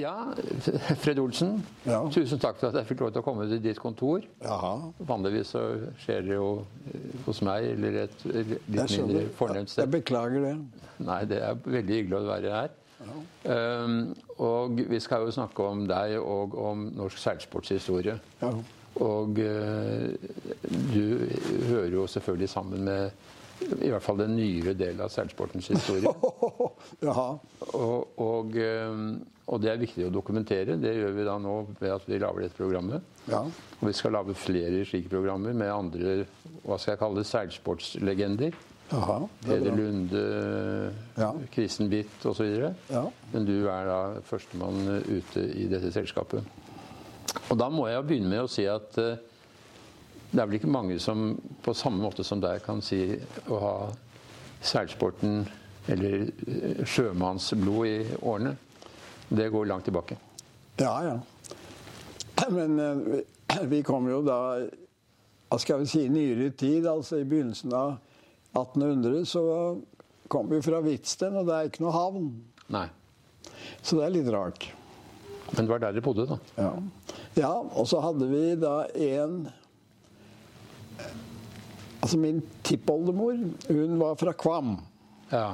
Ja, Fred Olsen. Ja. Tusen takk for at jeg fikk lov til å komme til ditt kontor. Jaha. Vanligvis så skjer det jo eh, hos meg eller et litt mindre fornemt sted. Jeg beklager det. Nei, det er veldig hyggelig å være her. Um, og vi skal jo snakke om deg og om norsk seilsportshistorie. Ja. Og uh, du hører jo selvfølgelig sammen med i hvert fall den nyere delen av seilsportens historie. ja. Og, og, eh, og det er viktig å dokumentere. Det gjør vi da nå ved at vi lager dette programmet. Ja. Og vi skal lage flere slike programmer med andre hva skal jeg kalle det, seilsportslegender. Er Peder. Lunde, Ja. Kristen Bitt osv. Ja. Men du er da førstemann ute i dette selskapet. Og da må jeg begynne med å si at eh, det er vel ikke mange som på samme måte som deg kan si å ha seilsporten eller eh, sjømannsblod i årene. Det går langt tilbake. Ja, ja. Men eh, vi, kom jo da hva skal vi si, nyere tid, altså i begynnelsen av 1800, så kom vi fra Hvitsten, og det er ikke noe havn. Nei. Så det er litt rart. Men det var der dere bodde, da. Ja, ja og så hadde vi da en Altså min tippoldemor, hun var fra Kvam. Ja.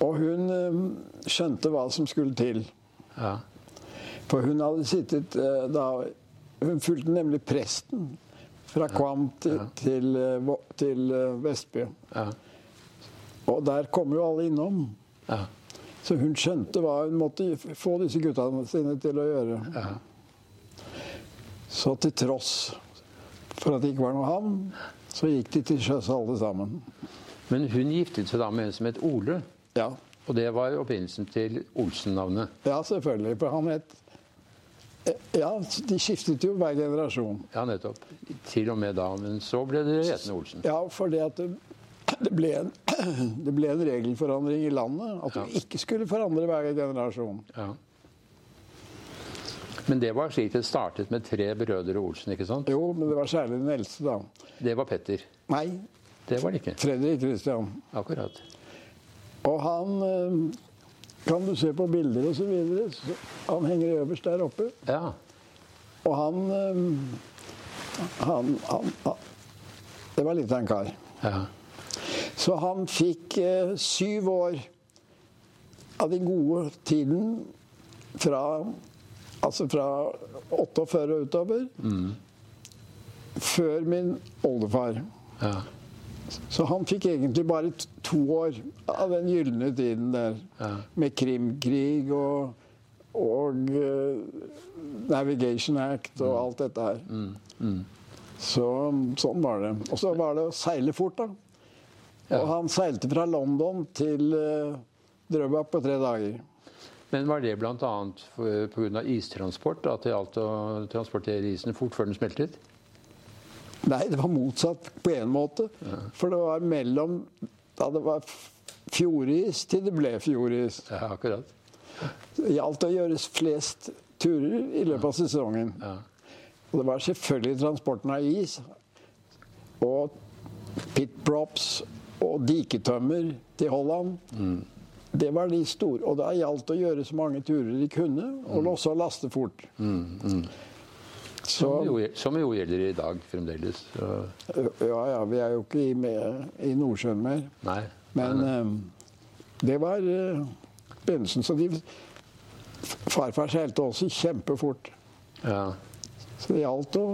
Og hun eh, skjønte hva som skulle til. Ja. For hun hadde sittet eh, da Hun fulgte nemlig presten fra Kvam til, til, eh, til Vestby. Ja. Og der kom jo alle innom. Ja. Så hun skjønte hva hun måtte få disse gutta sine til å gjøre. Ja. Så til tross for at det ikke var noe havn, så gikk de til sjøs alle sammen. Men hun giftet seg da med en som het Ole. Ja, Og det var opprinnelsen til Olsen-navnet. ja selvfølgelig. For han het Ja, de skiftet jo hver generasjon. Ja, nettopp. Til og med da. Men så ble det hetende Olsen. Ja, fordi at det, det, ble en, det ble en regelforandring i landet. At Ja. du ikke skulle forandre hver generasjon. Ja. Men det var slik det startet med tre brødre Olsen, ikke sant? Jo, men det var særlig den eldste, da. Det var Petter. Nei, Det var det ikke. Fredrik Christian. Akkurat. Og han eh, kan du se på bilder og så videre. Han henger øverst der oppe. Ja. Og han, eh, han, han, han Det var litt av en kar. ja. Så han fikk eh, syv år av den gode tiden fra Altså fra 48 og utover. Før min oldefar. ja. Så han fikk egentlig bare to år av den gylne tiden der. Ja. Med Krimkrig og, og uh, Navigation Act og alt dette her. Så sånn var det. Og så var det å seile fort, da. Og han seilte fra London til uh, Drøbak på tre dager. Men var det bl.a. pga. istransport? At det gjaldt å transportere isen fort før den smeltet? Nei, det var motsatt på en måte. For det var mellom da det var fjordis til det ble fjordis. Ja, akkurat. Det gjaldt å gjøre flest turer i løpet av sesongen. Ja. Og det var selvfølgelig transporten av is og pitprops og diketømmer til Holland. Det var de store. Og da gjaldt det å gjøre så mange turer de kunne, og også laste fort. Så Som jo, som jo gjelder i dag fremdeles. Så, Ja, ja, vi er jo ikke i, med, i Nordsjøen mer. nei. Men nei, eh, det var uh, begynnelsen. Så de Farfar seilte også kjempefort. ja. Så det gjaldt å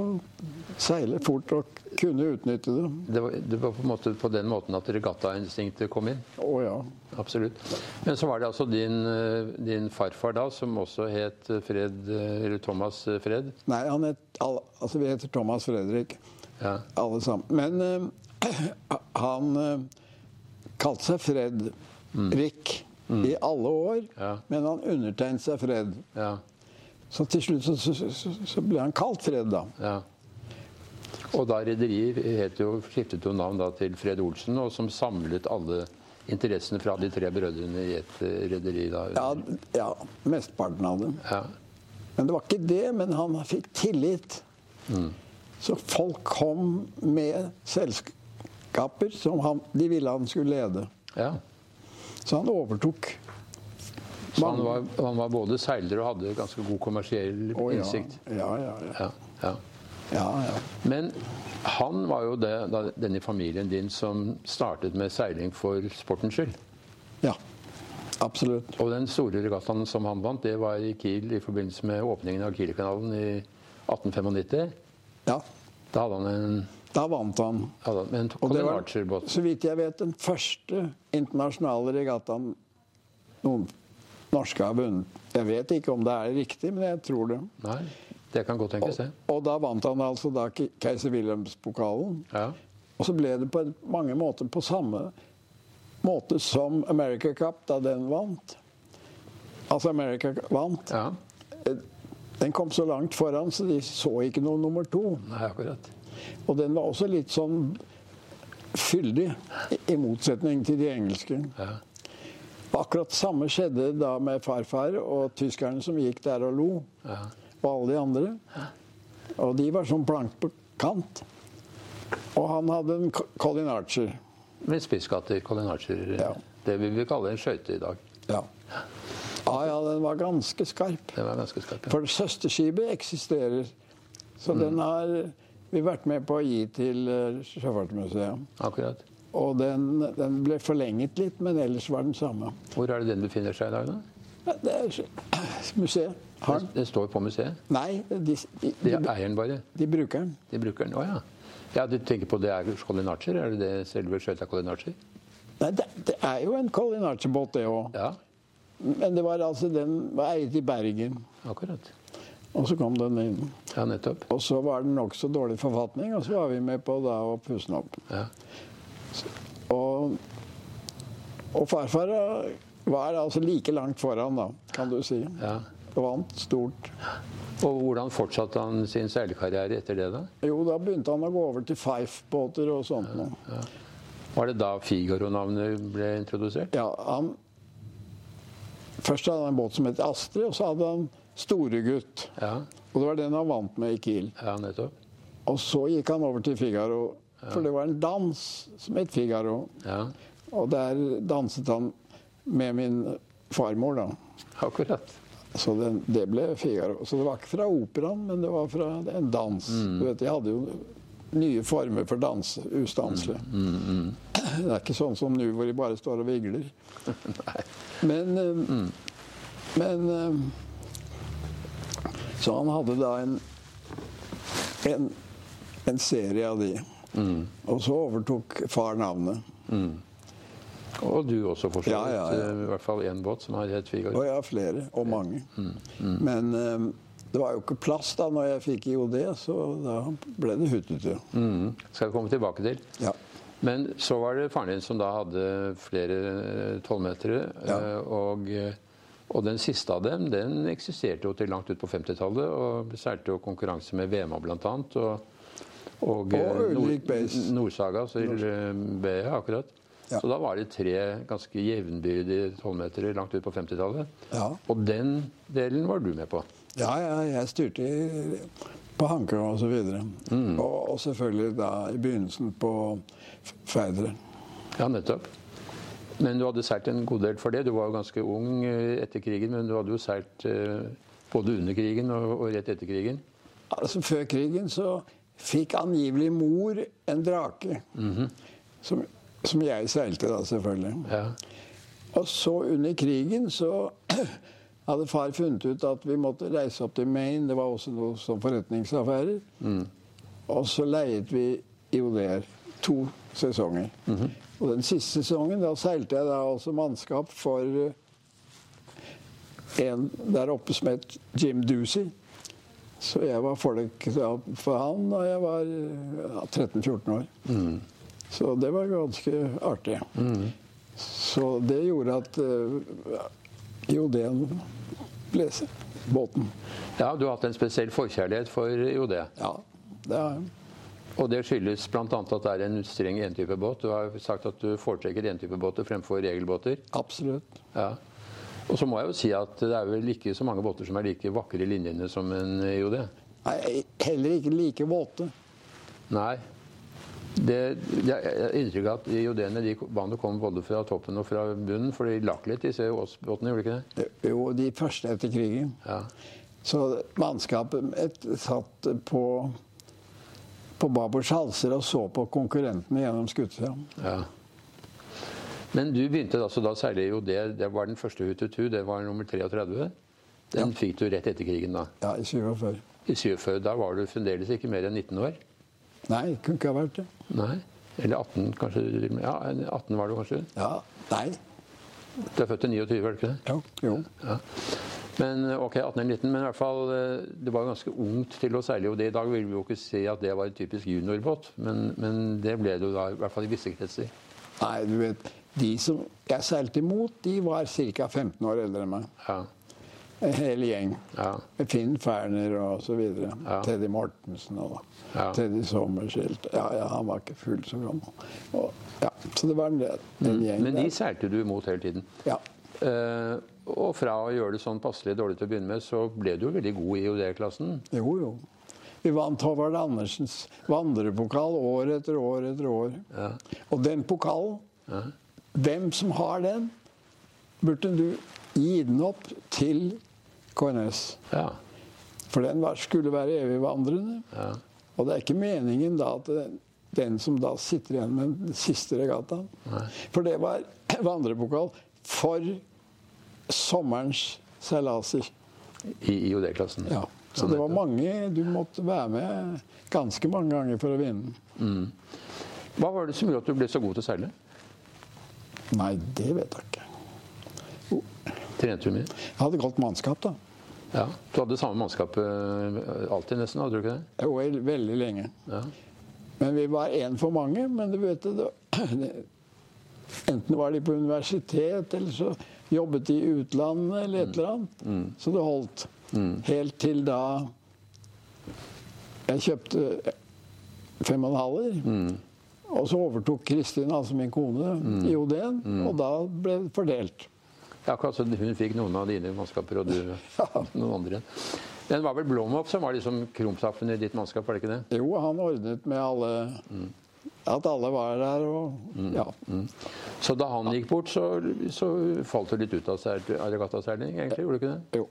seile fort og kunne utnytte det. det, var, det var på, måte på den måten at regattainstinktet kom inn. Å ja. Absolutt. Men så var det altså din, eh, din farfar da, som også het Fred, eh, eller Thomas Fred. Nei, han het, al- altså vi heter Thomas Fredrik, Ja. alle sammen. Men uh, han uh, kalte seg Fred Rick i alle år, Ja. men han undertegnet seg Fred. Ja. Så til slutt så, så, så, ble han kalt Fred, da. ja. Og da rederiet skiftet jo navn til Fred Olsen, og som samlet alle interessene fra de tre brødrene i et eh, rederi. Ja, ja, mesteparten av dem. Ja. Men det var ikke det, men han fikk tillit. Så folk kom med selskaper som han, de ville han skulle lede. ja. Så han overtok Så han var, han var både seiler og hadde ganske god kommersiell oh, ja. innsikt. Ja, ja, ja. Ja, ja. ja, ja. Men han var jo det, da, den i familien din som startet med seiling for sportens skyld. ja. Absolutt. Og den store regattaen som han vant, det var i Kiel i forbindelse med åpningen av Kielkanalen i 1895. Ja. Da hadde han en, Da vant han. han en Og det var, så vidt jeg vet, den første internasjonale regattaen noen norske har vunnet. Jeg vet ikke om det er riktig, men jeg tror det. Nei, det kan godt tenkes, det. Og da vant han altså da Ke- keiser Wilhelms-pokalen. Ja. Og så ble det på mange måter på samme måte som America Cup da den vant. Altså America vant. ja. Den kom så langt foran, så de så ikke noe nummer to. Nei, akkurat. Og den var også litt sånn fyldig, i- i motsetning til de engelske. Ja. Akkurat samme skjedde da med farfar og tyskerne som gikk der og lo. Ja. Og alle de andre. Og de var sånn plank på kant. Og han hadde en Co- Colin Archer. Med spisskatter, Colin Archer. Ja. Det vil vi kalle en skøyte i dag. Ja. ja, ja, den var ganske skarp. Den var ganske skarp. Ja. For søsterskipet eksisterer. Så den har vi vært med på å gi til eh, Sjøfartsmuseet. Akkurat. Og den, den ble forlenget litt, men ellers var den samme. Hvor er det den befinner seg i dag, da? Ja, Det er museet. Har den? Den står på museet. Nei, de, de, De eier den bare. de bruker den. De bruker den. Å ja. Ja, Du tenker på det er Colin Archer? Er det det selve skøyta Colin Archer? Nei, det, det er jo en Colin Archer-båt, det òg. Ja, Men det var altså, den var eiet i Bergen. akkurat. Og så kom den inn. Ja, nettopp. Og så var den nokså dårlig forfatning, og så var vi med på da å pusse den opp. Ja. Og, og farfar var altså like langt foran, da, kan du si. ja. Vant stort. Og hvordan fortsatte han sin seilkarriere etter det, da? Jo, da begynte han å gå over til Fife-båter og sånt noe. Var det da Figaro-navnet ble introdusert? Ja, han Først hadde han en båt som het Astrid, og så hadde han Storegutt. Ja, Og det var den han vant med i Kiel. ja nettopp. Og så gikk han over til Figaro, for det var en dans som het Figaro. Ja, Og der danset han med min farmor, da. akkurat. Så det, det ble Figaro. Så det var ikke fra operaen, men det var fra en dans. Du vet, De hadde jo nye former for dans ustanselig. Det er ikke sånn som nå hvor de bare står og vigler. Men, eh, men eh, Så han hadde da en, en, en serie av de. Og så overtok far navnet. Og du også, for så vidt. ja, ja. ja. I hvert fall én båt som har hett Figaro. Og jeg har flere, og mange. Men um, det var jo ikke plass da når jeg fikk IOD, så da ble det huttete. Mm. Skal vi komme tilbake til. Ja. Men så var det faren din som da hadde flere tolvmetere. Ja. eh, Og, eh, og den siste av dem den eksisterte jo til langt ut på 50-tallet. Og seilte jo konkurranse med Vema bl.a. Og, og, og Ulrik Base. Nordsaga til eh, BE, akkurat. Ja. Så da var det tre ganske jevnbyrdige tolvmetere langt ut på 50-tallet. Ja. Og den delen var du med på. Ja, ja, jeg styrte på Hanke og så videre. Og, og selvfølgelig da i begynnelsen på Færder. Ja, nettopp. Men du hadde seilt en god del for det. Du var jo ganske ung eh, etter krigen, men du hadde jo seilt eh, både under krigen og, og rett etter krigen. Altså Før krigen så fikk angivelig mor en drake. som, som jeg seilte da, selvfølgelig. Ja. Og så under krigen så hadde far funnet ut at vi måtte reise opp til Maine. Det var også noe som forretningsaffærer. Og så leiet vi IOD-er to sesonger. Og den siste sesongen da seilte jeg da også mannskap for eh, en der oppe som het Jim Ducey. Så jeg var forlik for han da jeg var ja, 13-14 år. Så det var ganske artig. Så det gjorde at uh, IOD-en ble s- båten. ja, du har hatt en spesiell forkjærlighet for IOD. Ja, det har jeg. Og det skyldes bl.a. at det er en streng entypebåt. Du har sagt at du foretrekker entypebåter fremfor regelbåter. Absolutt. Ja. Og så må jeg jo si at det er vel ikke så mange båter som er like vakre i linjene som en IOD. Nei, heller ikke like våte. Nei. Det, jeg er inntrykk av at IOD-ene de vannet kom både fra toppen og fra bunnen, for de lakk litt, disse båtene, gjorde de ikke det? Jo, de første etter krigen. Ja. Så mannskapet satt på, på babords halser og så på konkurrentene gjennom skuta. ja. Men du begynte altså da særlig jo det, det var den første Hututu, det var nummer 33. Den fikk du rett etter krigen da. Ja, i 47. I 47, da var du fremdeles ikke mer enn 19 år? Nei, kunne ikke ha vært det. Nei. Eller 18, kanskje. Ja, 18 var du kanskje? Ja, nei. Du er født i 29, var du ikke det? Jo. jo. Ja. Men ok, 18 eller 19, men i hvert fall, eh, det var ganske ungt til å seile. Og det i dag vil vi jo ikke si at det var en typisk juniorbåt, men, men det ble det jo da, i hvert fall i visse kretser. Nei, du vet, de som jeg seilte imot, de var ca. 15 år eldre enn meg. Ja. En hel gjeng. Ja. Finn Ferner og så videre. Ja. Teddy Mortensen og Ja. Teddy Sommerskilt. Ja, ja, han var ikke fullt så gammel. Og, ja, så det var en, en gjeng Mm. Men de seilte du imot hele tiden. Ja. Uh, og fra å gjøre det sånn passelig dårlig til å begynne med, så ble du jo veldig god i OD-klassen. Jo, jo. Vi vant Håvard Andersens vandrepokal år etter år etter år. Ja. Og den pokalen, hvem som har den, burde du gi den opp til KNS. Ja. For den skulle være evigvandrende. Ja. Og det er ikke meningen da at den, den som da sitter igjen med den siste regattaen For det var vandrepokal for sommerens seilaser. I, i OD-klassen. Ja. Så det var mange Du måtte være med ganske mange ganger for å vinne. Hva var det som gjorde at du ble så god til å seile? Nei, det vet jeg ikke. Trente du mye? Jeg hadde godt mannskap, da. Ja. Du hadde samme mannskap eh, alltid, nesten? hadde du ikke det? Jo, veldig lenge. Ja. Men vi var én for mange. Men du vet det, det Enten var de på universitet, eller så jobbet de i utlandet, eller et eller annet. Så det holdt. Helt til da jeg kjøpte fem og en halver. Og så overtok Kristin, altså min kone, i IOD-en, Og da ble det fordelt. Ja, akkurat så Hun fikk noen av dine mannskaper, og du noen andre. Den var vel Blomhoff som var liksom krumsaffen i ditt mannskap, var det ikke det? Jo, han ordnet med alle At alle var der og Ja. Så da han gikk bort, så, så falt du litt ut av regattaseiling, egentlig? Gjorde du ikke det? Jo.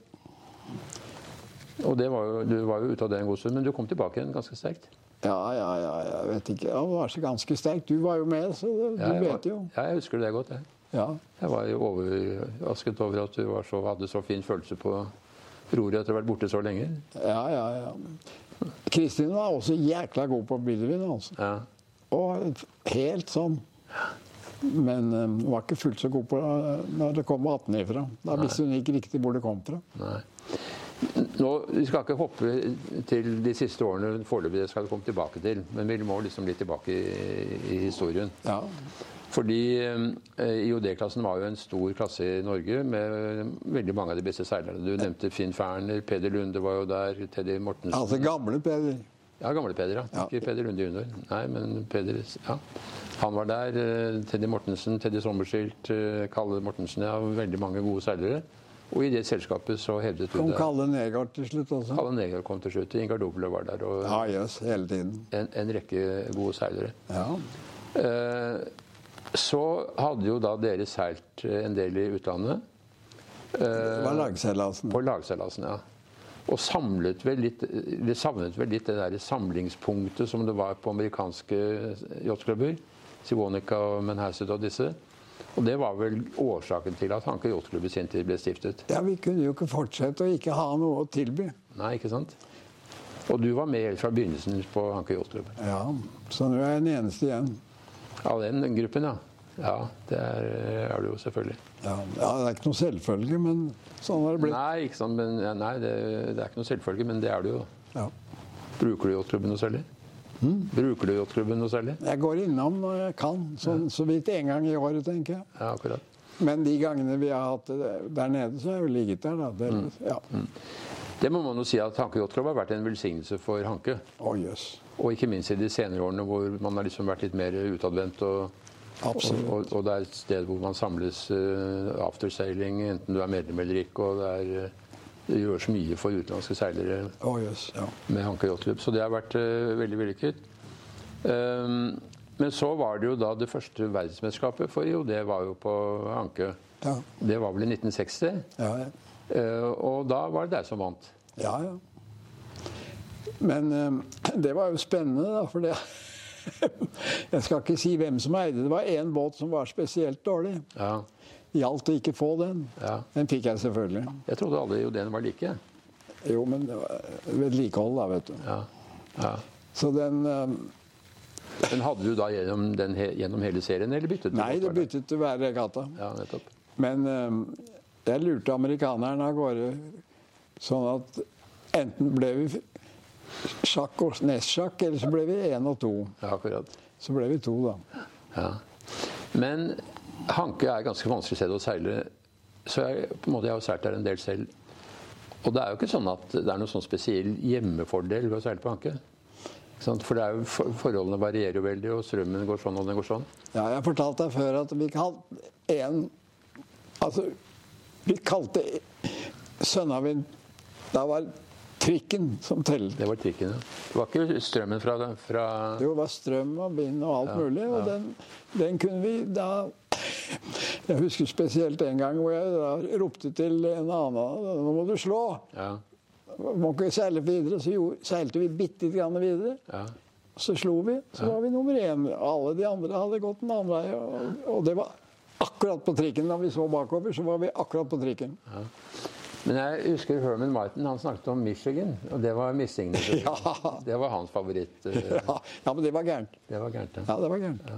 Og det var jo, du var jo ute av det en god stund, men du kom tilbake igjen ganske sterkt. Ja, ja, ja, jeg vet ikke. Han var så ganske sterk. Du var jo med, så det, Ja, du var- vet jo. Ja, jeg husker det godt. Jeg, Ja. jeg var jo overrasket over at du var så, hadde så fin følelse på roret etter å ha vært borte så lenge. Ja, ja, ja. Kristin var også jækla god på billedvin, altså. Ja. Og helt sånn. Men eh, hun var ikke fullt så god på det når det kom 18 ifra. Da visste hun ikke riktig hvor det kom fra. Nei. Nå, Vi skal ikke hoppe til de siste årene foreløpig, det skal vi komme tilbake til. Men vi må liksom litt tilbake i, i historien. Ja. Fordi eh, IOD-klassen var jo en stor klasse i Norge med veldig mange av de beste seilerne. Du nevnte Finn Ferner, Peder Lunde var jo der, Teddy Mortensen Altså gamle Peder. Ja, gamle Peder, ja. Ja. Ikke Peder Lunde junior. Nei, men Peder ja. Han var der. eh, Teddy Mortensen, Teddy Sommerskilt, eh, Kalle Mortensen. Ja, veldig mange gode seilere. Og i det selskapet så hevdet du Kom det. Kalle Negård til slutt også. Kalle Neger kom til slutt. Ingar Doble var der. Og Ja, yes, hele tiden. en, en rekke gode seilere. Ja. Eh, så hadde jo da dere seilt eh, en del i utlandet. Det var lagseilasen. På lagseilasen, ja. Og samlet vel litt, vi savnet vel litt det der samlingspunktet som det var på amerikanske yachtklubber. Sivonica og Manhasset og disse. Og det var vel årsaken til at Hanke Yachtklubb i sin tid ble stiftet. Ja, vi kunne jo ikke fortsette å ikke ha noe å tilby. Nei, ikke sant? Og du var med helt fra begynnelsen på Hanke Yachtklubb. Ja, så nå er jeg den eneste igjen. Av den gruppen, ja. Ja, det er, er du jo selvfølgelig. Ja, ja, Det er ikke noe selvfølge, men sånn har det blitt. Nei, ikke sant, men, nei det, det er ikke noe selvfølge, men det er du jo. Ja. Bruker du yachtklubben noe særlig? Bruker du yachtklubben noe særlig? Jeg går innom når jeg kan, sånn, så vidt én gang i året, tenker jeg. Ja, akkurat. Men de gangene vi har hatt det der nede, så har jeg jo ligget der. da. Det, ja. Det må man jo si at Hanke Yachtklubb har vært en velsignelse for Hanke. Oh, yes. Og ikke minst i de senere årene hvor man har liksom vært litt mer utadvendt. Og, Absolutt. og, og det er et sted hvor man samles uh, aftersailing, enten du er medlem eller ikke. Og det, er, eh, det gjøres mye for utenlandske seilere oh, yes, Ja. med Hanke Yachtklubb. Så det har vært uh, veldig vellykket. Um, Men så var det jo da det første verdensmesterskapet for IO. det var jo på Hanke. Ja. Det var vel i 1960. Ja, ja. Uh, og da var det deg som vant. ja, ja. Men eh, det var jo spennende, da, for det Jeg skal ikke si hvem som eide det. Det var én båt som var spesielt dårlig. Ja. Gjaldt å ikke få den. Ja. Den fikk jeg selvfølgelig. Jeg trodde alle jo den var like. Jo, men vedlikehold, da, vet du. Ja. ja. Så den um... Men hadde du da gjennom, den, gjennom hele serien, eller byttet du? Nei, det byttet til hver regatta. Ja, nettopp. Men um, jeg lurte amerikaneren av gårde sånn at enten ble vi sjakk og nestsjakk, eller så ble vi én og to. Ja, akkurat. Så ble vi to, da. Ja. Men Hanke er ganske vanskelig sted å seile, så jeg, på en måte, jeg har jo seilt der en del selv. Og det er jo ikke sånn at det er noen sånn spesiell hjemmefordel ved å seile på Hanke. For jo, for, forholdene varierer jo veldig, og strømmen går sånn og den går sånn. Ja, jeg har fortalt deg før at vi kalte en Altså, vi kalte Sønnavind Da var trikken som telte. Det var trikken, ja. Det var ikke strømmen fra, fra Det var strøm og vind og alt mulig, og den, den kunne vi da Jeg husker spesielt en gang hvor jeg da ropte til en annen Nå må du slå! Ja. Må ikke seile videre. Så seilte vi bitte litt grann videre. ja. Så slo vi, så var vi nummer én. Alle de andre hadde gått en annen vei. Og, og det var akkurat på trikken. Da vi så bakover, så var vi akkurat på trikken. Men jeg husker Herman Martin han snakket om Michigan, og det var missignet. Ja. Det var hans favoritt. eh, Ja, ja men det var gærent. Det var gærent, ja. Ja, det var gærent.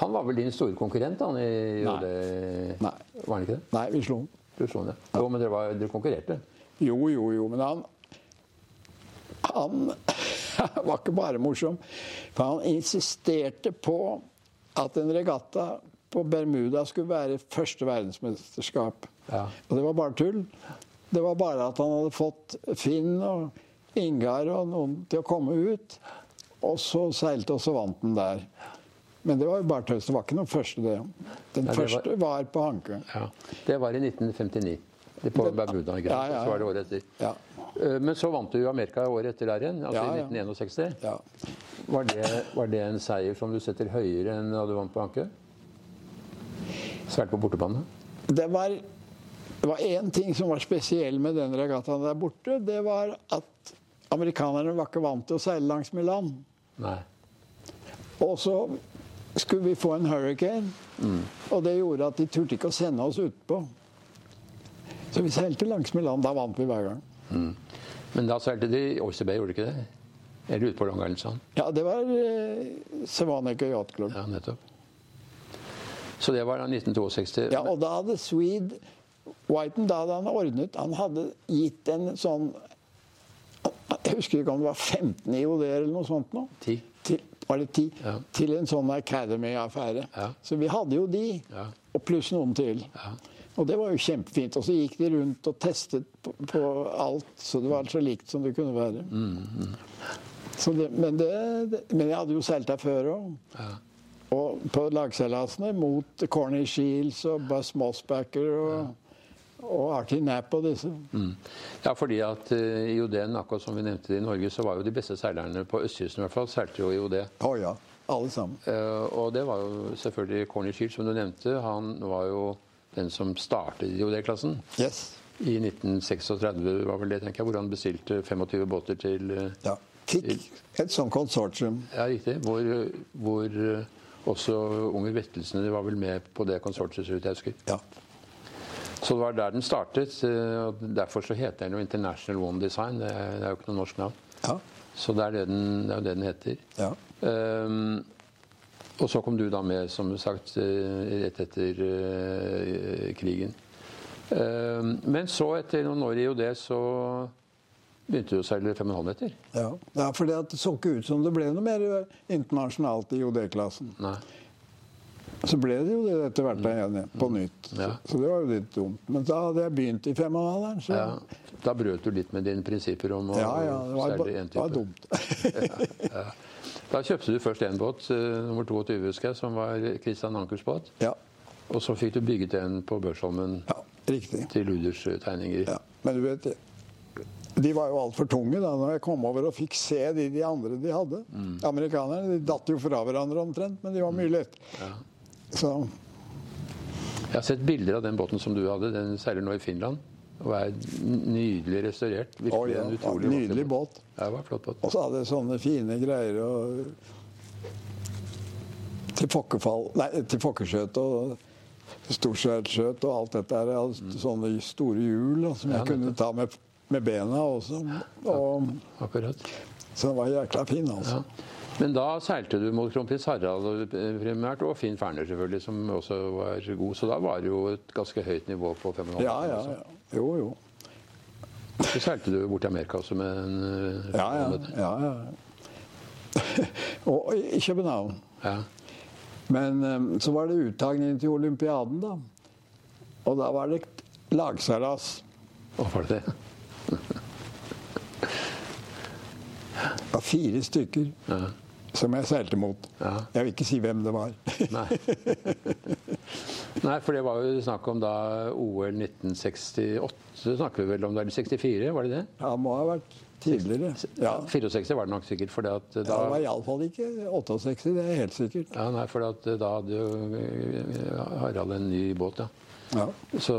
Han var vel din store konkurrent, han? I Nei. Nei. Var han ikke det? Nei, vi slo den. Du slo han, ja. Jo, men dere, var, dere konkurrerte? Jo, jo, jo, men han Han var ikke bare morsom. For han insisterte på at en regatta på Bermuda skulle være første verdensmesterskap. Ja. Og det var bare tull. Det var bare at han hadde fått Finn og Ingar og noen til å komme ut. Og så seilte, og så vant den der. Men det var jo bare tøys. Det var ikke noe første, det. Den Nei, det første var på Hanke. Ja. Det var i 1959. Det På Bermuda. Ja, ja. Så var det året etter. Ja. Eh, Men så vant du jo Amerika året etter der igjen, altså i 1961. ja. Var, det, var det en seier som du setter høyere enn da du vant på Hanke? Svært på bortebane? Det var det var én ting som var spesiell med den regattaen der borte. Det var at amerikanerne var ikke vant til å seile langs med land. Nei. Og så skulle vi få en hurricane, og det gjorde at de turte ikke å sende oss utpå. Så vi seilte langs med land. Da vant vi hver gang. Men da seilte de Oyster Bay, gjorde de ikke det? Eller ute på Long Island Sound? Ja, det var eh, Savanica Yacht Club. Ja, nettopp. Så det var da 1962. Ja, og da hadde Swede Whiten da hadde han ordnet Han hadde gitt en sånn Jeg husker ikke om det var 15 IOD eller noe sånt nå. Ti. Til, var det 10? Ja. Til en sånn Academy-affære. Ja. Så vi hadde jo de, Ja. og pluss noen til. Ja. Og det var jo kjempefint. Og så gikk de rundt og testet på, på alt, så det var så likt som det kunne være. Mm, Så det, men, det, det, men jeg hadde jo seilt der før òg. Ja. Og på lagseilasene mot Corny Shields og Buzz Mossbacker og, og Artie Knapp og disse. Mm. Ja, fordi at uh, IOD-en, akkurat som vi nevnte det i Norge, så var jo de beste seilerne på østkysten i hvert fall, seilte jo IOD. Oh, ja. Alle sammen. Uh, og det var jo selvfølgelig Corny Shield, som du nevnte. Han var jo den som startet IOD-klassen. Yes. I 1936 var vel det, tenker jeg, hvor han bestilte 25 båter til uh, Ja. Fikk et sånt konsortium. Ja, riktig. Hvor, hvor eh, også Unger Vettelsen var vel med på det konsortiet, så vidt jeg husker. Ja. Så det var der den startet. eh, og Derfor så heter den jo International One Design. Det er, jo ikke noe norsk navn. Ja. Så det er det den, det er det den heter. ja. Um, og så kom du da med, som sagt, eh, rett etter uh, krigen. Um, men så, etter noen år i OD, så begynte du å seile 5,5 meter. ja. ja for det så ikke ut som det ble noe mer internasjonalt i OD-klassen. Nei. Så ble det jo det etter hvert da igjen, på nytt. Mm. Ja. Så, så det var jo litt dumt. Men da hadde jeg begynt i femhalveren, så Ja, da brøt du litt med dine prinsipper om å ja, ja, det var, det var dumt. Da kjøpte du først én båt, eh, nummer 22, husker jeg, som var Christian Ankers båt. ja. Og så fikk du bygget en på Børsholmen ja, riktig. til Luders eh, tegninger. Ja. Men du vet, de var jo altfor tunge da når jeg kom over og fikk se de, de andre de hadde. Amerikanerne de datt jo fra hverandre omtrent, men de var mye lett. Så Jeg har sett bilder av den båten som du hadde. Den seiler nå i Finland. Og er nydelig restaurert. Virkelig oh, ja. en utrolig Ja, nydelig båt. Ja, det var en flott båt. Og så hadde jeg sånne fine greier og til Fokkefall Nei, til Fokkeskjøt og Storskjøt og alt dette her. Sånne store hjul da, som Ja, jeg kunne ta med, med bena også. Og, Akkurat. så den var jækla fin, altså. Ja. Men da seilte du mot kronprins Harald eh, primært, og Finn Ferner selvfølgelig, som også var god. Så da var det jo et ganske høyt nivå på 5,5. Ja, ja, ja. Jo, jo. Så seilte du bort til Amerika også med en eh, Ja, ja. ja, ja. og i København. ja. Men eh, så var det uttagning til olympiaden, da. Og da var det lagseilas. Hva var det det? Det var fire stykker Ja. Som jeg seilte mot. Ja. Jeg vil ikke si hvem det var. Nei. Nei, for det var jo snakk om da OL 1968, snakker vi vel om det, eller 64, var det det? Ja, må ha vært tidligere. Ja. 64 var det nok sikkert, for at Ja, det var iallfall ikke 68, det er helt sikkert. ja, nei, for at da hadde jo eh, Harald en ny båt, ja. Ja. Så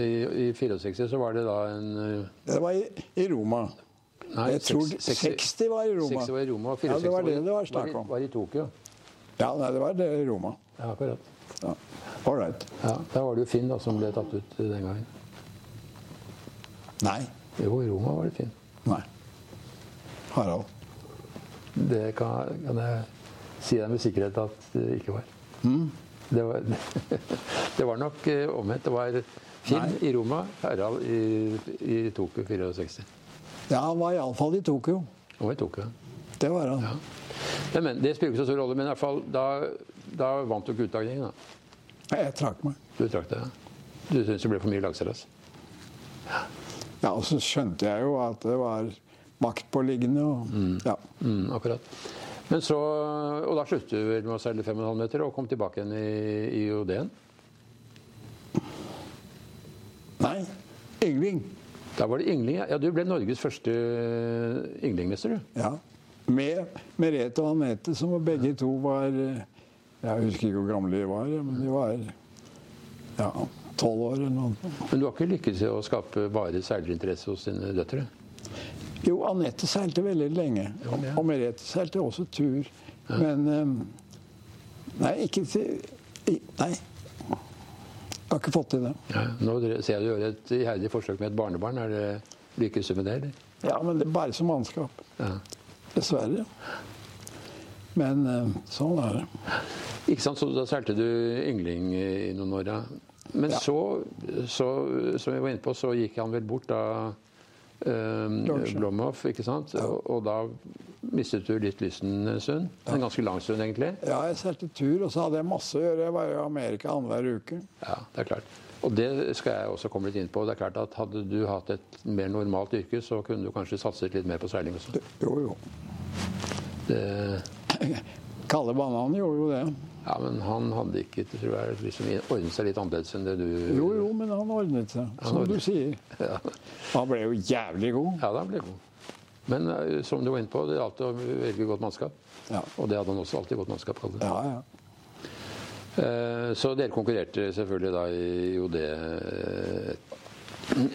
i, i 64 så var det da en eh, Det var i, i Roma. Nei, Jeg tror seks- seks- 60 var i Roma. 60 var i Roma, og Ja, det var det det var snakk om. Var, i- Tokyo. Ja, nei, det var det i Roma. Ja, akkurat. Ja. All right. Ja, da var det jo Finn da, som ble tatt ut den gangen. Nei. Jo, i Roma var det Finn. Nei. Harald. Det kan, kan jeg si deg med sikkerhet at det ikke var. Mm. Det, var det var nok eh, omvendt. Det var Finn Nei. i Roma, Harald i, i Tokyo 64. Ja, han var iallfall i Tokyo. Og i Tokyo. Det var han. Ja. Men, men, det spiller ikke så stor rolle, men i hvert fall, da, da vant du ikke utdagningen, da. Jeg trakk meg. Du trakk deg? Du syntes det ble for mye lagseilas? Ja, og så skjønte jeg jo at det var maktpåliggende og Ja. Mm, akkurat. Men så, og da sluttet du vel med å seile 5,5 meter og kom tilbake igjen i, i OD-en? Nei, yngling. Da var det yngling. ja. Du ble Norges første ynglingmester, du. Ja. Med Merete og Anette, som begge to var eh, Jeg husker ikke hvor gamle de var, men de var ja, tolv år eller noe. Men du har ikke lykkes i å skape varig seilerinteresse hos dine døtre? Jo, Anette seilte veldig lenge. Ja. Og Merete seilte også tur. Men eh, Nei, ikke til Nei. Jeg har ikke fått til det. Ja. Nå ser jeg du gjør et iherdig forsøk med et barnebarn. Er det Lykkes du med det, eller? Ja, men det bare som mannskap. Ja. Dessverre. Men eh, sånn er det. Ikke sant, så Da seilte du yngling i noen år, ja. Men Ja. så, så, som vi var inne på, så gikk han vel bort da. Blomhoff, ikke sant? Og, og da mistet du litt lysten en stund. En ganske lang stund, egentlig. Ja, jeg seilte tur, og så hadde jeg masse å gjøre. Jeg var i Amerika annenhver uke. Ja, det er klart. Og det skal jeg også komme litt inn på. Det er klart at Hadde du hatt et mer normalt yrke, så kunne du kanskje satset litt mer på seiling også. Jo, jo. Det, Kalle Banan gjorde jo det. Ja, men han hadde ikke tror jeg, liksom, ordnet seg litt annerledes enn det du Jo, jo, men han ordnet seg, som du sier. Ja, Han ble jo jævlig god. ja han ble god. Men eh, som du var inne på, det alltid å velge godt mannskap. Ja. Og det hadde han også alltid godt mannskap. Kallet. Ja, ja. Eh, Så dere konkurrerte selvfølgelig da i OD det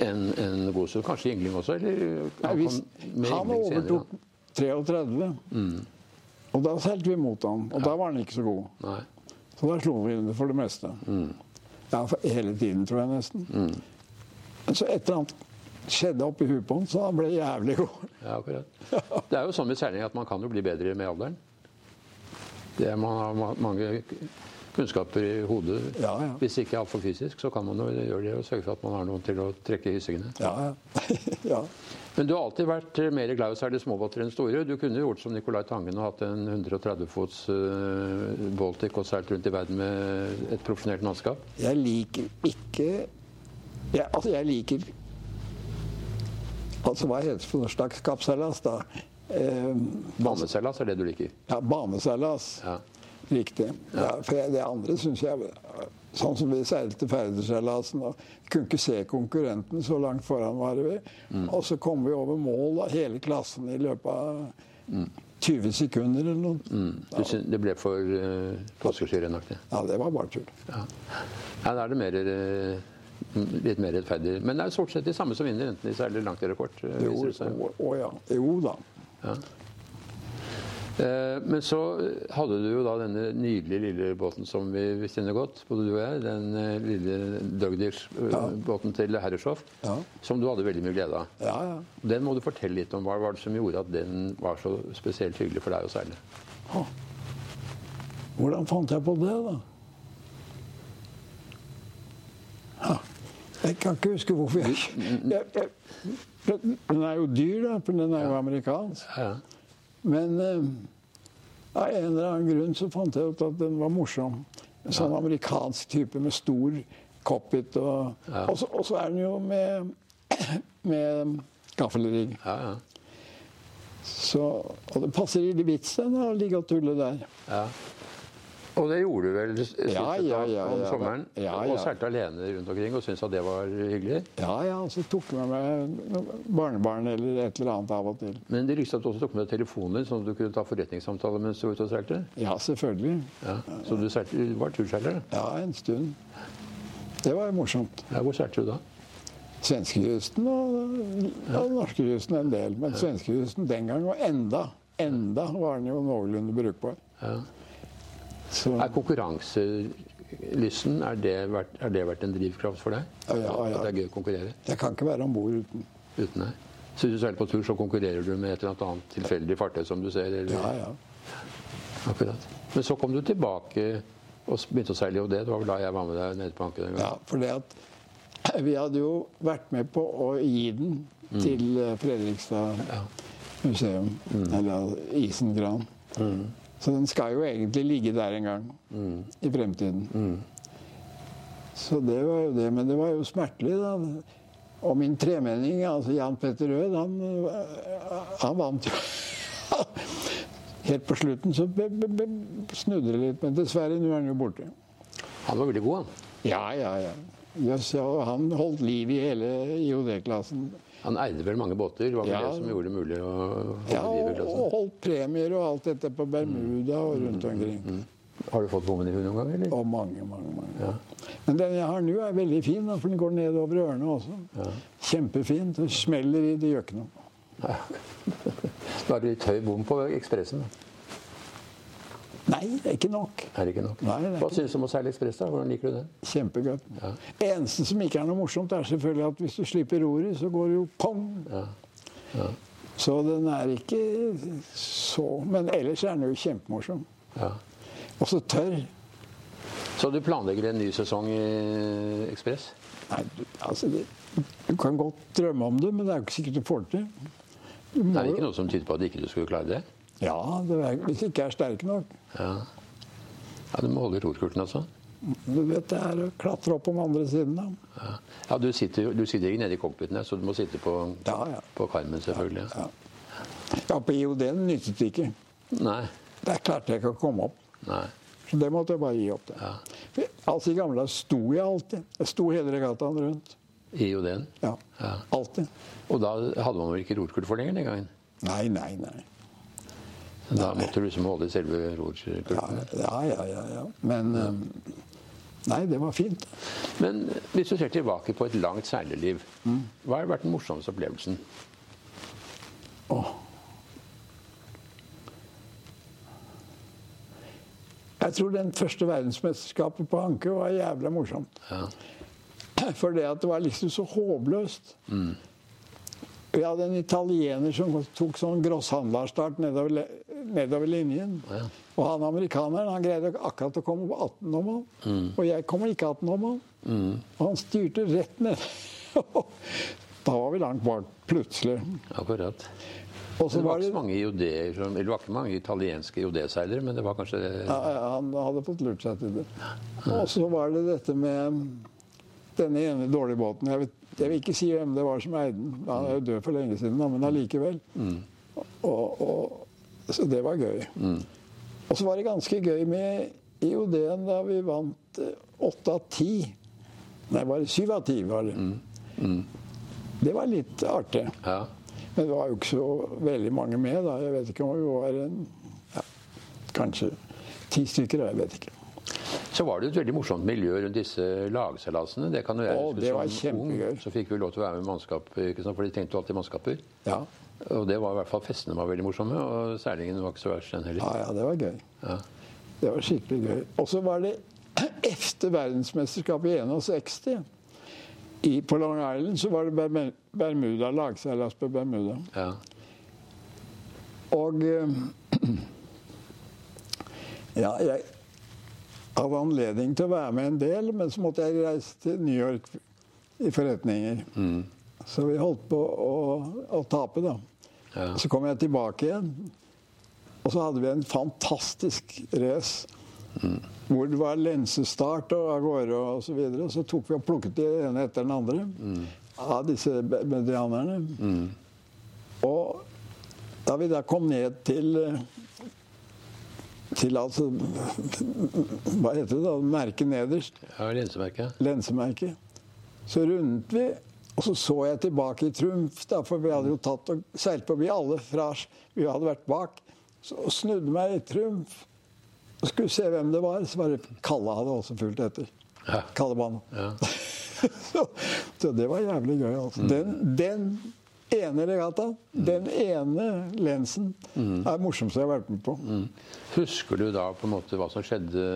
en, en god stund. Kanskje Yngling også? Eller hvis, kom han overtok senere, overtok 33, og da solgte vi mot han. Og da var han ikke så god. Nei. Så da slo vi det for det meste. Ja, for hele tiden, tror jeg nesten. Men så et eller annet skjedde oppi huet på han, så han ble jævlig god. Ja, akkurat. Det er jo sånn med seiling at man kan jo bli bedre med alderen. Det er, man har mange kunnskaper i hodet. Ja, ja. Hvis ikke altfor fysisk, så kan man jo gjøre det og sørge for at man har noen til å trekke i hyssingene. Ja, ja. ja. Men du har alltid vært mer glad i å seile småbåter enn store. Du kunne jo gjort som Nicolai Tangen og hatt en 130 fots uh, Baltic og seilt rundt i verden med et profesjonelt mannskap. Jeg liker ikke jeg, Altså, jeg liker Altså, hva heter det for noe slags kappseilas, da? Eh, Baneseilas er det du liker. ja, baneseilas. Ja. Riktig. Ja, for jeg, det andre syns jeg Sånn som vi seilte Færderseilasen. og Kunne ikke se konkurrenten, så langt foran var vi. Og så kom vi over mål, da, hele klassen, i løpet av 20 sekunder eller noe. Du syn- Det ble for uh, påskeskirenaktig? Ja, det var bare tull. Ja. ja, da er det mer, uh, litt mer rettferdig. Men det er stort sett de samme som vinner, enten de seiler langt eller kort. eh, Jo, å, å ja. Jo da. Ja. Eh, Men så hadde du jo da denne nydelige lille båten som vi, kjenner godt, både du og jeg. Den eh, lille Dugdish-båten til Herreshoff, Ja. som du hadde veldig mye glede av. Ja, ja. Den må du fortelle litt om. Hva var det som gjorde at den var så spesielt hyggelig for deg seile? Å. Hvordan fant jeg på det, da? Ja. Jeg kan ikke huske hvorfor jeg, jeg, jeg Den er jo dyr, da, for den er jo amerikansk. Men eh, av en eller annen grunn så fant jeg ut at den var morsom. En sånn amerikansk type med stor cockpit. Og, Ja. og, så, og så er den jo med, med gaffelrigg. ja, ja. Så, og det passer i de vitsene å ligge og tulle der. ja. Og det gjorde du vel siste Ja, ja, ja, om ja. sommeren? Ja, Og ja. seilte alene rundt omkring og syntes at det var hyggelig? Ja, ja, så tok jeg med meg barnebarn eller et eller annet av og til. Men det ryktes at du også tok med deg telefonen din, sånn at du kunne ta forretningssamtaler mens du var ute og seilte? Ja, selvfølgelig. Ja. Så du, seilte, du var turseiler? Ja, en stund. Det var jo morsomt. Ja, hvor seilte du da? Svenskekysten og, og norskekysten en del. Men svenskekysten den gang, var enda, enda var den jo noenlunde brukbar. Ja. Så Er konkurranselysten er det, vært, er det vært en drivkraft for deg? Ja, ja, ja. At det er gøy å konkurrere jeg kan ikke være om bord uten. uten deg? Så hvis du seiler på tur, så konkurrerer du med et eller annet tilfeldig fartøy som du ser? Eller? Ja, ja. Akkurat. Men så kom du tilbake og begynte å seile i OD. Det var vel da jeg var med deg nede på anken en gang? ja for det at vi hadde jo vært med på å gi den til eh, Fredrikstad museum. Eller Isengran. Så den skal jo egentlig ligge der en gang i fremtiden. Så det var jo det. Men det var jo smertelig, da. Og min tremenning, altså Jan Petter Rød, han, han vant jo. Helt på slutten så snudde det litt, men dessverre, nå er han jo borte. Han var veldig god, han. Ja, ja, ja. Jøss, ja, han holdt liv i hele IOD-klassen. Han eide vel mange båter. Det var vel Ja. det som gjorde det mulig å holde Ja, liv i og, klassen. og holdt premier og alt dette på Bermuda og rundt omkring. Har du fått bommen i huet noen gang, eller? Og mange, mange, mange. Men den jeg har nå, er veldig fin, for den går nedover ørene også. Kjempefint. Den smeller i, det gjør ikke noe. Er det litt høy bom på Ekspressen. Nei, det er ikke nok. Er det ikke nok? Nei, det er Hva ikke- syns du om å seile Ekspress? da? Hvordan liker du det? Kjempegodt. Ja. Eneste som ikke er noe morsomt, er selvfølgelig at hvis du slipper roret, så går det jo pong. Ja. Så den er ikke så Men ellers er den jo kjempemorsom. Ja. Og så tørr. Så du planlegger en ny sesong i Ekspress? Nei, du, altså det, du kan godt drømme om det, men det er jo ikke sikkert du får det til. Må Det er ikke noe som tyder på at ikke du skulle klare det? Ja, det er, hvis ikke jeg er sterk nok. Ja. ja du må holde i rorkulten altså? Du vet det er å klatre opp om andre siden. da. Ja, ja du, sitter, du sitter ikke nede i cockpiten, så du må sitte på, Ja, ja. på karmen, selvfølgelig. Ja. ja, på IOD-en nyttet det ikke. Nei. Der klarte jeg ikke å komme opp. Nei. Så det måtte jeg bare gi opp. det. Altså I gamle dager sto jeg alltid. Jeg sto hele regattaen rundt. I OD-en? Ja. Alltid. Og da hadde man vel ikke rorkult for lenger den gangen? Nei, nei, nei. Da måtte du liksom holde i selve rorkulten? ja, ja. ja, ja. Men eh, Nei, det var fint. Men hvis du ser tilbake på et langt seilerliv, hva har vært den morsomste opplevelsen? Åh. Jeg tror den første verdensmesterskapet på Anke var jævla morsomt. Ja. For det at det var liksom så håpløst. Vi hadde en italiener som tok sånn grosshandlerstart nedover, nedover linjen. Ja. Og han amerikaneren han greide akkurat å komme på 18 om han. Og jeg kommer ikke 18 om han. Og han styrte rett ned. da var vi langt bak, plutselig. Akkurat. Det var var ikke mange eller det var ikke mange italienske IOD-seilere, men det var kanskje Ja, ja, han hadde fått lurt seg til det. Og så var det dette med denne ene dårlige båten. Jeg, vet, jeg vil ikke si hvem det var som eide den. Han er jo død for lenge siden, men allikevel. Og, og, så det var gøy. Og så var det ganske gøy med IOD-en da vi vant eh, åtte av ti. Nei, var det syv av ti, var det. Det var litt artig. Ja. Men det var jo ikke så veldig mange med, da. Jeg vet ikke om vi var en ja, kanskje ti stykker. Jeg vet ikke. Så var det et veldig morsomt miljø rundt disse lagseilasene. Det kan jo jeg huske som kjempegøy. ung. Så fikk vi lov til å være med mannskap, for de trengte jo alltid mannskaper. Ja. Og det var i hvert fall festene var veldig morsomme, og seilingen var ikke så verst den heller. ja, ja, det var gøy. Ja. Det var skikkelig gøy. Og så var det efter verdensmesterskapet i 61. I, på Long Island så var det Bermu- Bermuda, lagseilas på Bermuda. Ja. Og Ja, jeg hadde anledning til å være med en del, men så måtte jeg reise til New York i forretninger. Så vi holdt på å, å tape, da. Ja. Så kom jeg tilbake igjen, og så hadde vi en fantastisk race. Hvor det var lensestart og av gårde og så videre. Så tok vi og plukket det ene etter den andre av disse medianerne. Og da vi da kom ned til eh, til altså Hva heter det da? Merket nederst. ja Lensemerket. Lensemerket. Så rundet vi, og så så jeg tilbake i Trumf, da, for vi hadde jo tatt og seilt forbi alle fra Vi hadde vært bak. Så og snudde meg i Trumf og skulle se hvem det var. Så var det Kalle hadde også fulgt etter. Ja. Kallebanen. Ja. så, så det var jævlig gøy. Altså. Den, den ene regattaen, den ene lensen, er det morsomste jeg har vært med på. Mm. Husker du da på en måte hva som skjedde?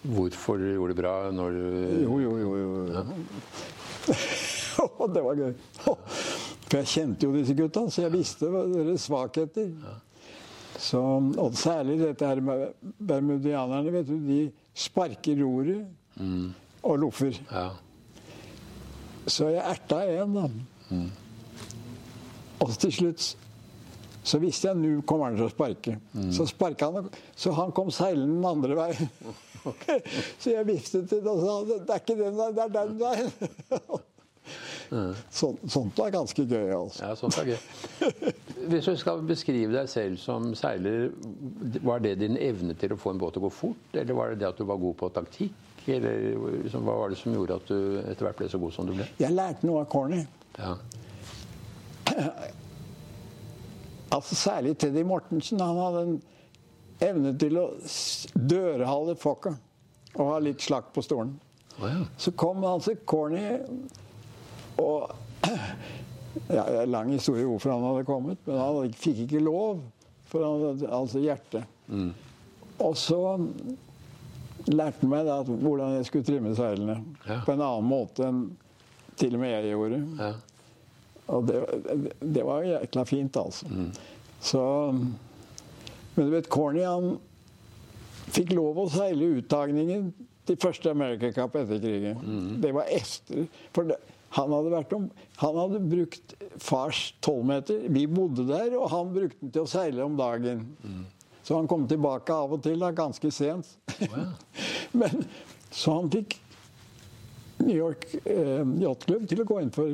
Hvorfor du gjorde det bra? Når du Jo, jo, jo. jo. det var gøy. For jeg kjente jo disse gutta, så jeg visste deres svakheter. Så, og særlig dette her med bermudianerne. vet du, De sparker roret og loffer. Ja. Så jeg erta en, da. Og til slutt så visste jeg nå kommer han til å sparke. Så sparka han, så han kom seilende den andre veien. så jeg viftet til og sa det er ikke den veien, det er den veien. Sånt, sånt var ganske gøy, altså. ja, sånt er gøy. Hvis du skal beskrive deg selv som seiler, var det din evne til å få en båt til å gå fort? Eller var det det at du var god på taktikk? Eller liksom, hva var det som gjorde at du etter hvert ble så god som du ble? Jeg lærte noe av Corny. Ja. Altså Særlig Teddy Mortensen. Han hadde en evne til å dørhale fokka og ha litt slakk på stolen. Oh, ja. Så kom altså Corny og ja, Det er en lang historie hvorfor han hadde kommet, men han fikk ikke lov. For han hadde altså hjerte. Og så lærte han meg da hvordan jeg skulle trimme seilene. Ja. På en annen måte enn til og med jeg gjorde. ja. Og det, det var jækla fint, altså. Så Men du vet, Corny han fikk lov å seile uttagningen til første America Cup etter krigen. Det var efter. For det, han hadde vært om Han hadde brukt fars tolvmeter. Vi bodde der, og han brukte den til å seile om dagen. Så han kom tilbake av og til, da, ganske sent. Men Så han fikk New York eh, Yacht Club til å gå inn for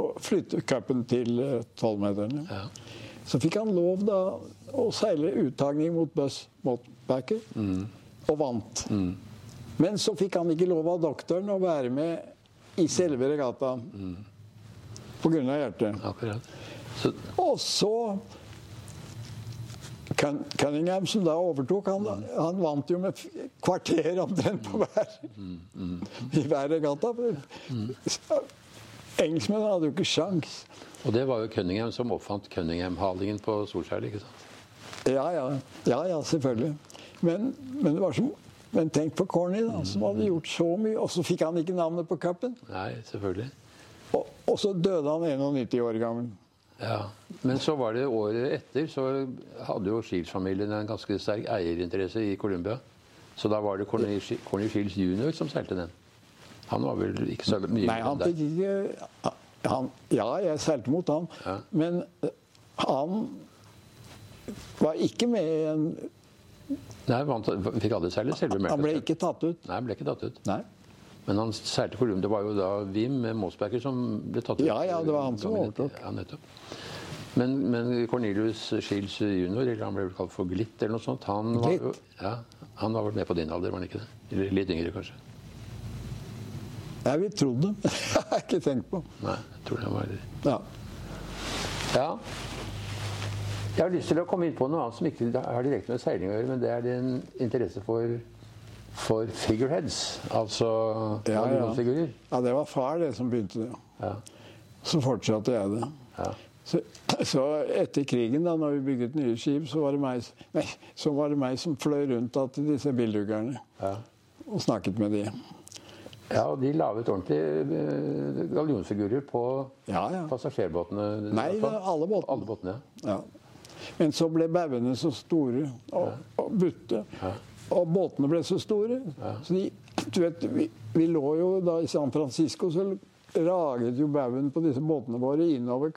å flytte cupen til eh, tolvmeterne. Ja. Så fikk han lov da å seile uttagning mot Buss Motbacker, og vant. Men så fikk han ikke lov av doktoren å være med i selve regattaen pga. hjertet. Akkurat. Så, Og så Cunningham, som da overtok, han, han vant jo med kvarter omtrent på hver i hver regatta. Engelskmennene hadde jo ikke sjans. og det var jo Cunningham som oppfant Cunningham-halingen på Solskjær. ikke sant? Ja, ja, ja, ja selvfølgelig. Men, men, det var som, men tenk på Corny, da, som hadde gjort så mye, og så fikk han ikke navnet på cupen. Nei, selvfølgelig. Og, og så døde han 91 år gammel. Ja, Men så var det året etter, så hadde jo Shields-familien en ganske sterk eierinteresse i Colombia. Så da var det Corny Shields jr. som seilte den. Han var vel ikke så mye Nei, han fikk ikke han, Ja, jeg seilte mot han, Ja. men eh, han var ikke med i en Nei, han fikk aldri seile selve Han ble ikke tatt ut. Nei, han ble ikke tatt ut. Nei. Men han seilte Columbia. Det var jo da Wim Mosberger som ble tatt ut. Ja, ja, det var han som overtok. Ja, nettopp. Men, men Cornelius Shields jr., eller han ble vel kalt for Glitt, eller noe sånt, han var, jo- ja, han var vel med på din alder, var han ikke det? Eller litt yngre, kanskje? Jeg vil tro det. Jeg har ikke tenkt på. Nei, jeg tror det var Ja. Ja. Jeg har lyst til å komme inn på noe annet som ikke har direkte med seiling å gjøre, men det er din interesse for, for figureheads, altså Ja, ja. ja, det var far det som begynte det. Ja. Så fortsatte jeg det. Ja. Så, så etter krigen, da når vi bygget nye skip, så var det meg, nei, så var det meg som fløy rundt da til disse bilduggerne Ja. og snakket med de. Ja, og de laget ordentlige eh, gallionsfigurer på Ja, ja. passasjerbåtene. Nei, er alle båtene. Alle båtene, Ja. Men så ble bauene så store og, og butte. Og båtene ble så store. Så de, du vet, vi, vi lå jo da i San Francisco, så raget jo baugen på disse båtene våre innover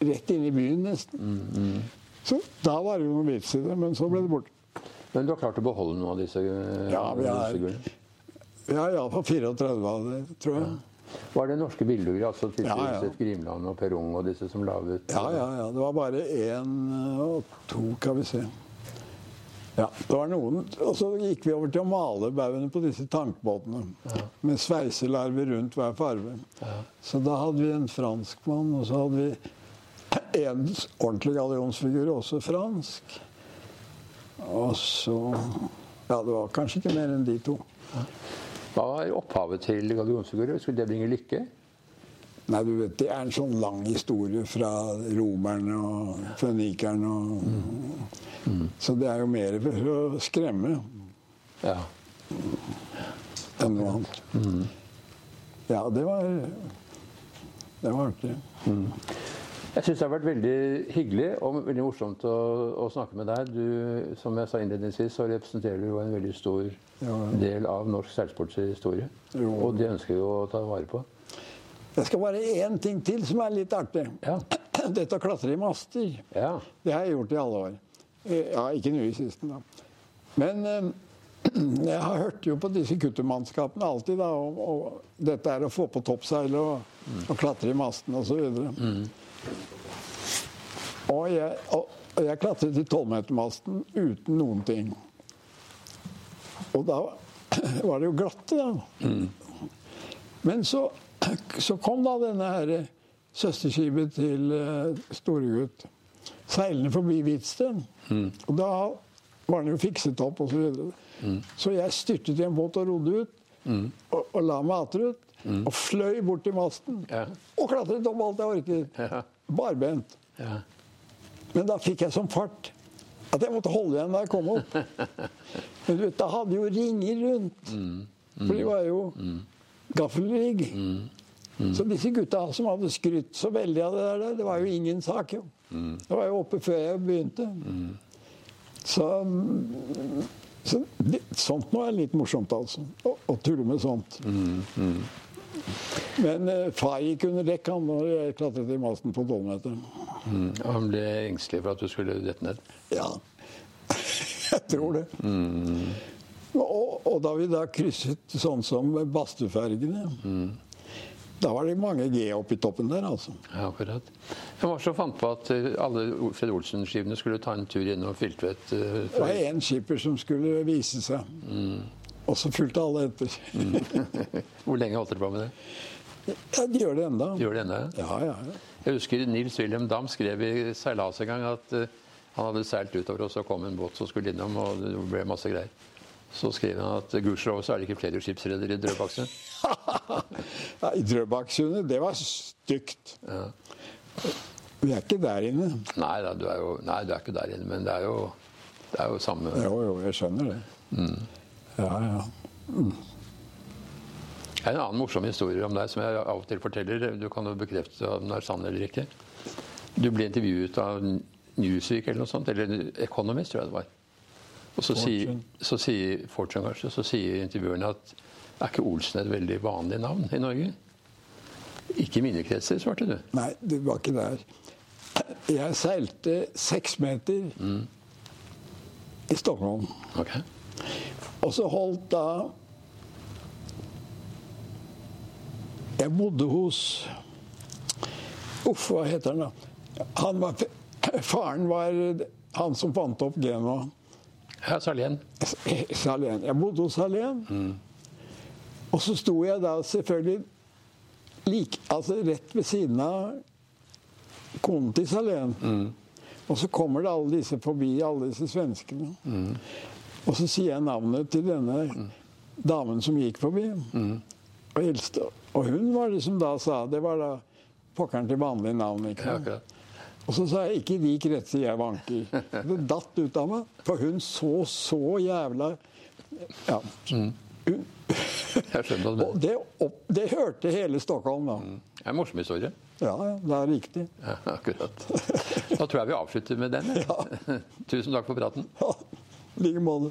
Rett inn i byen, nesten. Så da var det jo noe vits i det, men så ble det borte. Men du har klart å beholde noen av disse eh, Ja, vi har? Ja, iallfall 34 av det, tror jeg. Var det norske bilder, altså til Ja, ja. Grimland og Perrong og disse som laget Ja, ja, ja. Det var bare én og to, kan vi se. Ja, det var noen. Og så gikk vi over til å male baugene på disse tankbåtene. Med sveiselarver rundt hver farve. Så da hadde vi en franskmann, og så hadde vi en ordentlig gallionsfigur, også fransk. Og så Ja, det var kanskje ikke mer enn de to. Hva var opphavet til gallionsfigurer? Skulle det bringe lykke? Nei, du vet, Det er en sånn lang historie fra romerne og fønikerne. Og, Så det er jo mer for å skremme Ja. enn noe annet. Ja, det var Det var artig. Jeg syns det har vært veldig hyggelig og veldig morsomt å, å snakke med deg. Du, som jeg sa innledningsvis, så representerer du en veldig stor Ja. del av norsk seilsportshistorie. Og det ønsker vi å ta vare på. Det skal være én ting til som er litt artig. Ja. Dette å klatre i master. Ja. Det har jeg gjort i alle år. Eh, Ja, ikke nå i siste, da. Men eh, jeg har hørt jo på disse kuttermannskapene alltid, da. Og, og dette er å få på toppseil og, og klatre i masten osv. Og, jeg, og, jeg klatret i tolvmetermasten uten noen ting. Og da var det jo glatte, da. Men så, så kom da denne her søsterskipet til uh, Storegutt seilende forbi Hvitsten. Og da var den jo fikset opp osv. Så, videre. så jeg styrtet i en båt og rodde ut. Og, og la meg ut. Og fløy bort til masten. Ja. Og klatret opp alt jeg orket. Ja. Barbent. ja. Men da fikk jeg sånn fart at jeg måtte holde igjen da jeg kom opp. Men du vet, da hadde jo ringer rundt. For de var jo gaffelrigg. Så disse gutta som hadde skrytt så veldig av det der, det var jo ingen sak, jo. Det var jo oppe før jeg begynte. Så, så det, sånt nå er litt morsomt, altså. Å, å tulle med sånt. Men eh, far gikk under dekk han når jeg klatret i masten på tolvmeteren. Mm. Og Han ble engstelig for at du skulle dette ned. Ja, jeg tror det. Og, og da vi da krysset sånn som Bastøfergene Da var det mange G oppi toppen der, altså. Ja, akkurat. Hvem var det som fant på at eh, alle Fred Olsen-skipene skulle ta en tur gjennom Filtvet? eh, Det var én skipper som skulle vise seg. Og så fulgte alle etter. Hvor lenge holdt dere på med det? Ja, de gjør det enda. Gjør det ennå? ja? Ja, ja, ja. Jeg husker Nils Wilhelm Dam skrev i Seilas en gang at eh, han hadde seilt utover, og så kom en båt som skulle innom, og det ble masse greier. Så skrev han at gudskjelov så er det ikke flere skipsredere i Drøbaksund. I Drøbaksundet, det var stygt. Vi er ikke der inne. Nei da, du er jo nei, du er ikke der inne, men det er jo, det er jo samme Jo, jo, jeg skjønner det. Ja, ja. En annen morsom historie om deg som jeg av og til forteller. Du kan jo bekrefte om den er sann eller ikke. Du ble intervjuet av Newsweek eller noe sånt, eller Economist, tror jeg det var. Og så sier, så sier kanskje, så sier intervjueren at er ikke Olsen et veldig vanlig navn i Norge? Ikke i mine kretser, svarte du. Nei, det var ikke der. Jeg seilte seks meter i Stockholm. Okay. Og så holdt da Jeg bodde hos Uff, hva heter den, da? Han var, faren var han som fant opp Genua. Ja, Salén. Salén. Jeg bodde hos Salén. Og så sto jeg da selvfølgelig like, altså rett ved siden av konen til Salén. Og så kommer det alle disse forbi, alle disse svenskene. Og så sier jeg navnet til denne damen som gikk forbi. Og, eldste. Og hun var det som da sa Det var da pokkeren til vanlig navn. ikke sant? Og så sa jeg ikke i de kretser jeg vanker. Det datt ut av meg. For hun så så jævla Ja. Hun, Jeg skjønner du og det, opp, det hørte hele Stockholm, da. Det er en morsom historie. Ja, ja, det er riktig. Ja, akkurat. Da tror jeg vi avslutter med den. Ja. Tusen takk for praten. Ja, I like måte.